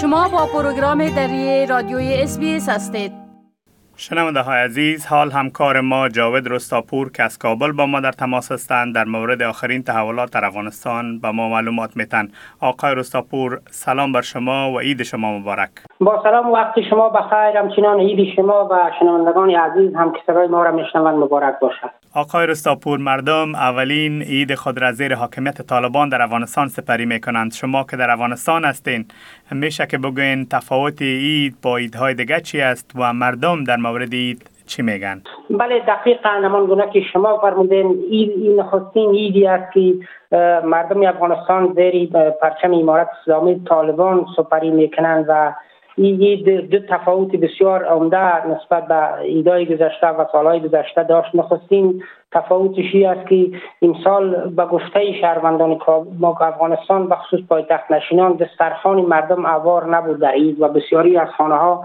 شما با پروگرام دری رادیوی اس هستید. شنونده های عزیز حال همکار ما جاود رستاپور که از کابل با ما در تماس هستند. در مورد آخرین تحولات در افغانستان به ما معلومات میتن. آقای رستاپور سلام بر شما و عید شما مبارک. با سلام وقت شما بخیر. همچنان عید شما و شنوندگان عزیز هم که صدای ما را میشنوند مبارک باشد. آقای رستاپور مردم اولین عید خود را زیر حاکمیت طالبان در افغانستان سپری می کنند شما که در افغانستان هستین میشه که بگوین تفاوت عید با عیدهای دیگه چی است و مردم در مورد عید چی میگن؟ بله دقیقا همان گونه که شما فرمودین عید این نخستین عیدی است که مردم افغانستان زیر پرچم امارت اسلامی طالبان سپری می‌کنند و این دو تفاوت بسیار عمده نسبت به ایدای گذشته و سالهای گذشته داشت. نخستین تفاوتش است که این سال به گفته شهروندان ما افغانستان به خصوص پایتخت نشینان دسترخوان مردم اوار نبود در عید و بسیاری از خانه ها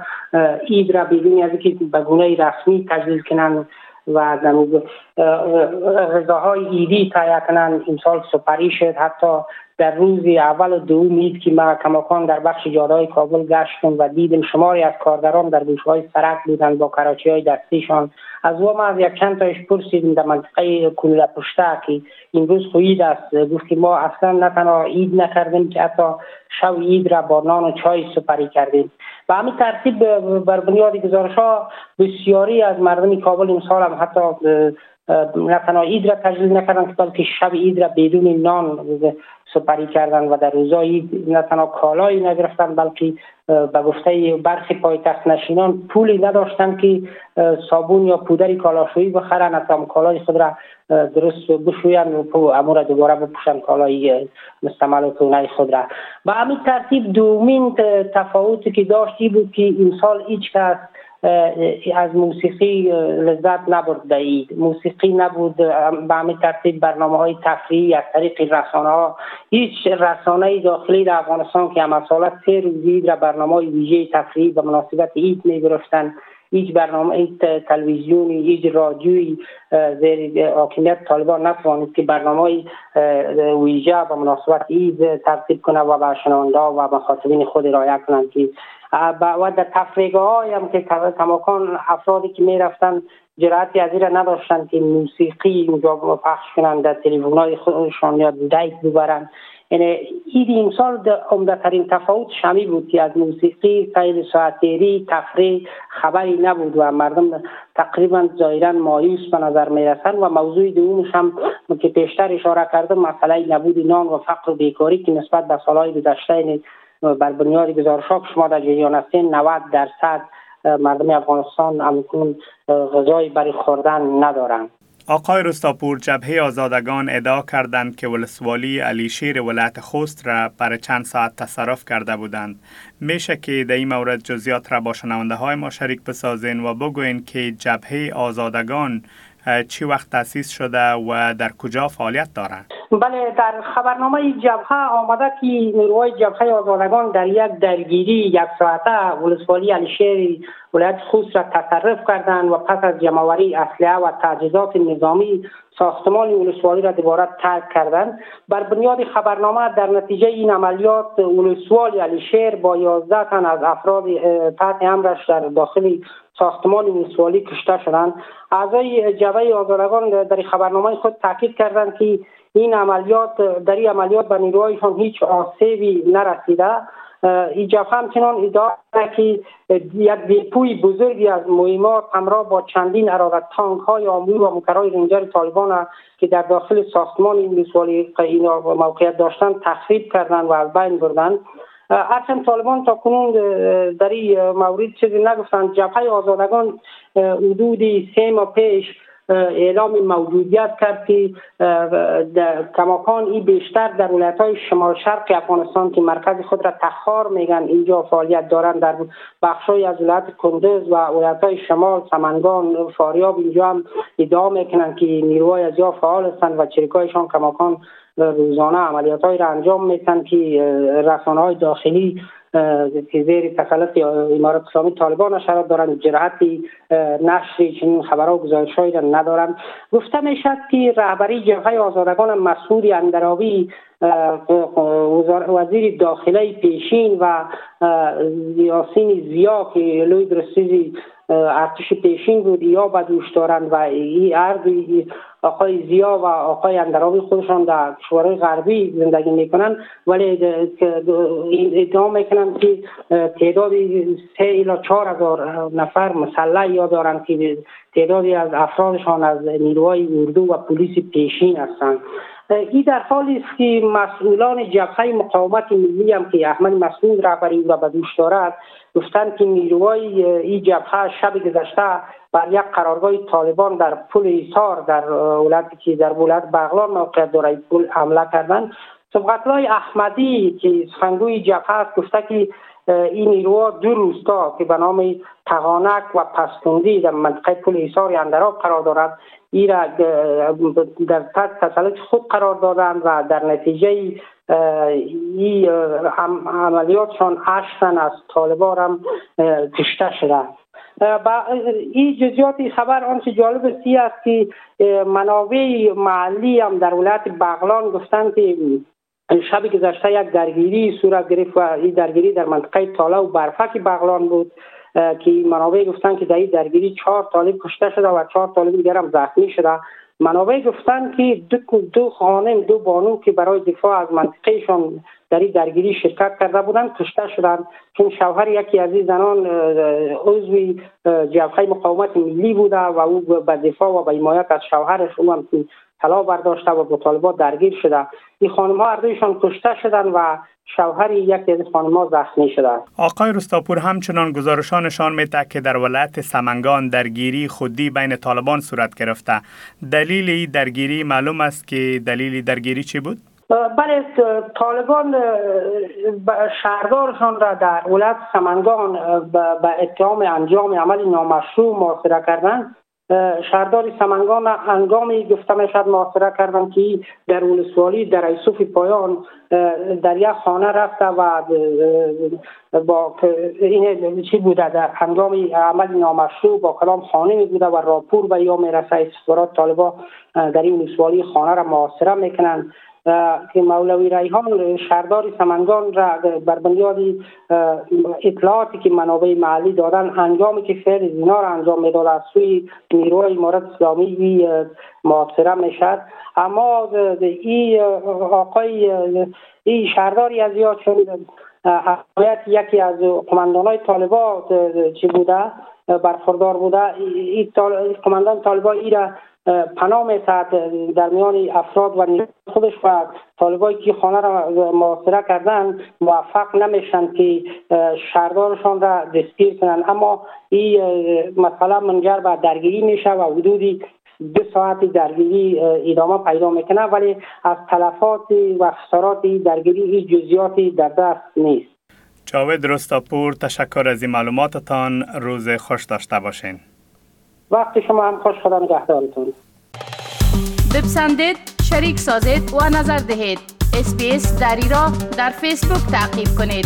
عید را بدون از که به گونه رسمی تجلیل کنند و غذاهای ایدی تهیه کنند. امسال سپری شد. حتی در روز اول و دوم اید که ما کماکان در بخش جادهای کابل گشتم و دیدم شماری از کارگران در های سرک بودند با کراچی های دستیشان. از ما از یک چند تایش پرسیدیم در منطقه کلوله پشته که امروز خو عید است. گفت ما اصلا نه تنها عید نکردیم که حتی شو عید را با نان و چای سپری کردیم. و همین ترتیب بر بنیاد گزارش ها بسیاری از مردم کابل امسال هم حتی نه تنها عید را تجلیل نکردن که بلکه شب عید را بدون نان سپری کردن و در روزای نه تنها کالایی نگرفتن بلکه به گفته برخی پایتخت نشینان پولی نداشتن که صابون یا پودری کالاشویی بخرن حتی کالای خود را درست بشوین و امور دوباره بپوشن کالای مستعمل و تونه خود را. به همین ترتیب دومین تفاوتی که داشتی بود که این سال هیچ کس از موسیقی لذت نبرد دهید موسیقی نبود به همین ترتیب برنامه های تفریحی از طریق رسانه ها هیچ رسانه داخلی در افغانستان که سالت سه روزی در برنامه های ویژه تفریحی به مناسبت عید می گرفتن هیچ برنامه هیچ تلویزیونی هیچ رادیویی زیر حاکمیت طالبان نتوانید که برنامه ویژه به مناسبت عید ترتیب کنه و به شنونده و مخاطبین خود رایه کنند که و در تفریگه های هم که کماکان افرادی که می‌رفتن جرأتی از را نداشتن که موسیقی اونجا پخش کنند در تلفن های خودشان یا دیت ببرن یعنی این امسال عمده ترین تفاوت شمی بود که از موسیقی سیر ساعتیری تفریح خبری نبود و مردم تقریبا ظاهرا مایوس به نظر می رسند و موضوع دومش هم که پیشتر اشاره کردم مسئله نبود نان و فقر و بیکاری که نسبت به سالهای گذشته بر بنیاد گزارش که شما در جریان هستین 90 درصد مردم افغانستان همکنون غذای برای خوردن ندارند آقای رستاپور جبهه آزادگان ادعا کردند که ولسوالی علی شیر ولایت خوست را برای چند ساعت تصرف کرده بودند. میشه که در این مورد جزیات را با شنونده های ما شریک بسازین و بگوین که جبهه آزادگان چی وقت تاسیس شده و در کجا فعالیت دارند؟ بله در خبرنامه جبهه آمده که نیروهای جبهه آزادگان در یک درگیری یک ساعته ولسوالی علیشیر ولایت خوست را تصرف کردند و پس از جمعوری اسلحه و تجهیزات نظامی ساختمان ولسوالی را دوباره ترک کردند. بر بنیاد خبرنامه در نتیجه این عملیات ولسوالی علیشیر با 11 تن از افراد تحت امرش در داخل ساختمان ولسوالی کشته شدند. اعضای جبهه آزادگان در خبرنامه خود تاکید کردند که این عملیات در این عملیات به نیروهایشان هیچ آسیبی نرسیده. این جبهه همچنان ادعا که یک دیپوی بزرگی از مهمات همراه با چندین ارادت تانک های آمور و مکرای رنجر طالبان که در داخل ساختمان این ولسوالی موقعیت داشتن تخریب کردند و از بین بردند هرچند طالبان تا کنون در این مورد چیزی نگفتند. جبهه آزادگان حدود سه ماه پیش اعلام موجودیت کرد که کماکان این بیشتر در ولایت های شمال شرق افغانستان که مرکز خود را تخار میگن اینجا فعالیت دارند. در بخش از ولایت کندز و ولایت های شمال سمنگان فاریاب اینجا هم ادعا می‌کنند که نیروهای از یا فعال هستند و چریکایشان کماکان روزانه عملیات های را انجام میتن که رسانه های داخلی زیر تسلط امارت اسلامی طالبان شرط دارند جرحتی نشر چنین خبرها گزارش ندارند گفته می شد که رهبری جبهه آزادگان مسعود اندراوی وزیر داخله پیشین و یاسین زیا که لوی درستیزی ارتش پیشین بود یا به دوش دارند و این آقای زیا و آقای اندراوی خودشان در کشورهای غربی زندگی می‌کنن. ولی ادعا می‌کنن که تعداد سه الا چهار هزار نفر مسلح یا دارند که تعدادی از افرادشان از نیروهای اردو و پلیس پیشین هستند. این در حالی است که مسئولان جبهه مقاومت ملی هم که احمد مسعود رهبری را به دوش دارد گفتند که نیروهای این جبهه شب گذشته بر یک قرارگاه طالبان در پل ایثار در ولایت که در ولایت بغلان موقعیت دارد پل حمله کردند. سبقتلای احمدی که سخنگوی جبهه است گفته که این نیروها دو روستا که به نام تغانک و پستوندی در منطقه پل ایثار اندراب قرار دارد ای را در تحت تسلط خود قرار دادند و در نتیجه این عملیاتشان هشت از طالبان هم کشته با این جزیات خبر آنچه جالب سی است که منابع محلی هم در ولایت بغلان گفتند که شب گذشته یک درگیری صورت گرفت و این درگیری در منطقه تاله و برفک بغلان بود که منابع گفتن که در این درگیری چهار طالب کشته شده و چهار طالب دیگر هم زخمی شده. منابع گفتن که دو, دو خانم دو بانو که برای دفاع از منطقهشان در این درگیری شرکت کرده بودند کشته شدند. چون شوهر یکی از این زنان عضوی جبهه مقاومت ملی بوده و او به دفاع و به حمایت از شوهرش او هم طلا برداشته و با طالبات درگیر شده. این خانم ها اردویشان کشته شدن و شوهر یکی از خانم زخمی شده. آقای رستاپور همچنان گزارشانشان میده که در ولایت سمنگان درگیری خودی بین طالبان صورت گرفته. دلیل این درگیری معلوم است که دلیل درگیری چی بود؟ بله طالبان شهردارشان را در ولایت سمنگان به اتهام انجام عمل نامشروع محاصره کردند. شهردار سمنگان انگامی گفته می شد محاصره کردن که در ولسوالی در ایسوف پایان در یک خانه رفته و با این چی بوده در هنگام عمل نامشروع با کلام خانه می بوده و راپور به یا می رسه استخبارات طالبا در این ولسوالی خانه را محاصره می‌کنند. که مولوی ریحان شهردار سمنگان را بر بنیاد اطلاعاتی که منابع محلی دادن انجامی که فعل زینا را انجام می‌داد از سوی نیروی امارت اسلامی محاصره می‌شد اما این آقای این شهرداری از یا چون یکی از قماندانای طالبات چی بوده؟ برخوردار بوده؟ این قماندان طالبا ای را پناه میتد در میان افراد و خودش و طالبایی که خانه را محاصره کردن موفق نمیشن که شهردارشان را دستگیر کنند. اما این مسئله منجر به درگیری میشه و حدودی دو ساعت درگیری ادامه پیدا می‌کنه ولی از تلفات و خسارات درگیری این جزیاتی در دست نیست. جاوید رستاپور تشکر از این معلوماتتان. روز خوش داشته باشین. وقتی شما هم خوش خدا نگهدارتون. بپسندید شریک سازید و نظر دهید. اسپیس دری را در فیسبوک تعقیب کنید.